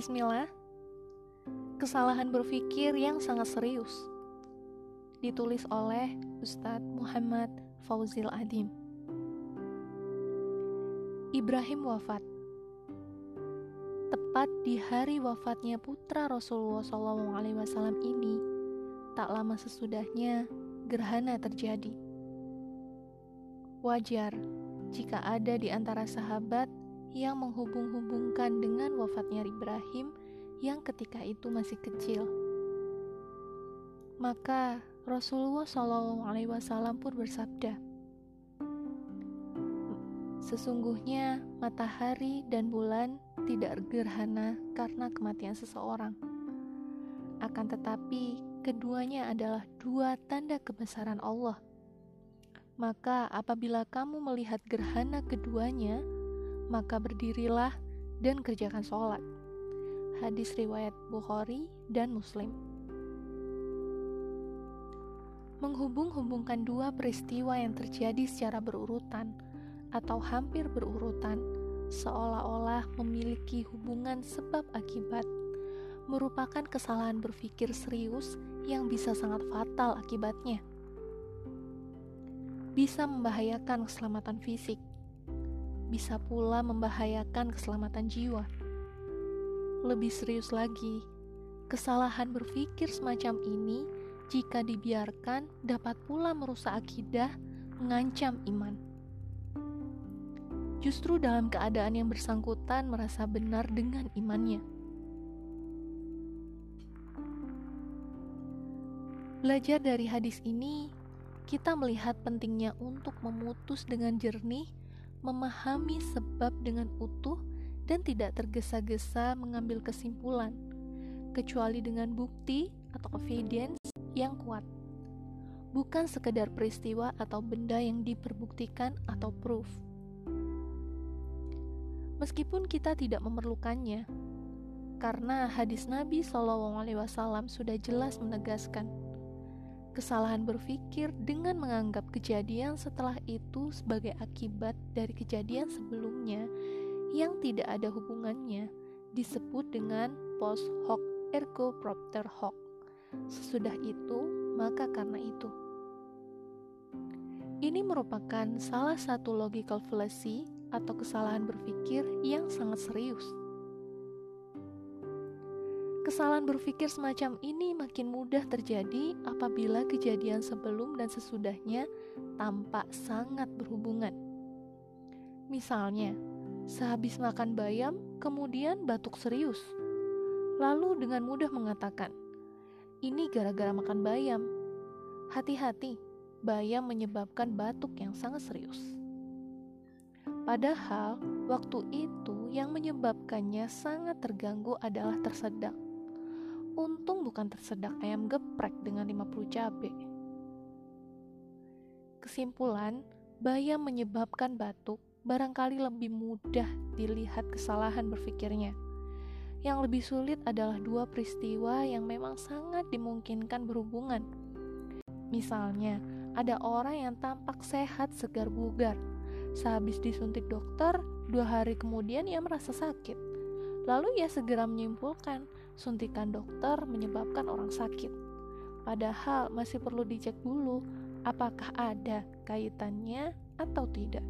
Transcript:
Bismillah. Kesalahan berpikir yang sangat serius. Ditulis oleh Ustadz Muhammad Fauzil Adim. Ibrahim wafat. Tepat di hari wafatnya putra Rasulullah SAW ini, tak lama sesudahnya gerhana terjadi. Wajar jika ada di antara sahabat yang menghubung-hubungkan dengan wafatnya Ibrahim yang ketika itu masih kecil. Maka Rasulullah SAW pun bersabda, Sesungguhnya matahari dan bulan tidak gerhana karena kematian seseorang. Akan tetapi, keduanya adalah dua tanda kebesaran Allah. Maka apabila kamu melihat gerhana keduanya, maka berdirilah dan kerjakan sholat. Hadis riwayat Bukhari dan Muslim. Menghubung-hubungkan dua peristiwa yang terjadi secara berurutan atau hampir berurutan, seolah-olah memiliki hubungan sebab akibat, merupakan kesalahan berpikir serius yang bisa sangat fatal akibatnya. Bisa membahayakan keselamatan fisik, bisa pula membahayakan keselamatan jiwa. Lebih serius lagi, kesalahan berpikir semacam ini jika dibiarkan dapat pula merusak akidah, mengancam iman. Justru dalam keadaan yang bersangkutan merasa benar dengan imannya. Belajar dari hadis ini, kita melihat pentingnya untuk memutus dengan jernih memahami sebab dengan utuh dan tidak tergesa-gesa mengambil kesimpulan, kecuali dengan bukti atau evidence yang kuat. Bukan sekedar peristiwa atau benda yang diperbuktikan atau proof. Meskipun kita tidak memerlukannya, karena hadis Nabi SAW sudah jelas menegaskan kesalahan berpikir dengan menganggap kejadian setelah itu sebagai akibat dari kejadian sebelumnya yang tidak ada hubungannya disebut dengan post hoc ergo propter hoc. Sesudah itu, maka karena itu. Ini merupakan salah satu logical fallacy atau kesalahan berpikir yang sangat serius Kesalahan berpikir semacam ini makin mudah terjadi apabila kejadian sebelum dan sesudahnya tampak sangat berhubungan. Misalnya, sehabis makan bayam, kemudian batuk serius, lalu dengan mudah mengatakan, "Ini gara-gara makan bayam." Hati-hati, bayam menyebabkan batuk yang sangat serius. Padahal, waktu itu yang menyebabkannya sangat terganggu adalah tersedak Untung bukan tersedak ayam geprek dengan 50 cabai. Kesimpulan, bayam menyebabkan batuk barangkali lebih mudah dilihat kesalahan berpikirnya. Yang lebih sulit adalah dua peristiwa yang memang sangat dimungkinkan berhubungan. Misalnya, ada orang yang tampak sehat segar bugar. Sehabis disuntik dokter, dua hari kemudian ia merasa sakit. Lalu ia segera menyimpulkan suntikan dokter menyebabkan orang sakit. Padahal masih perlu dicek dulu apakah ada kaitannya atau tidak.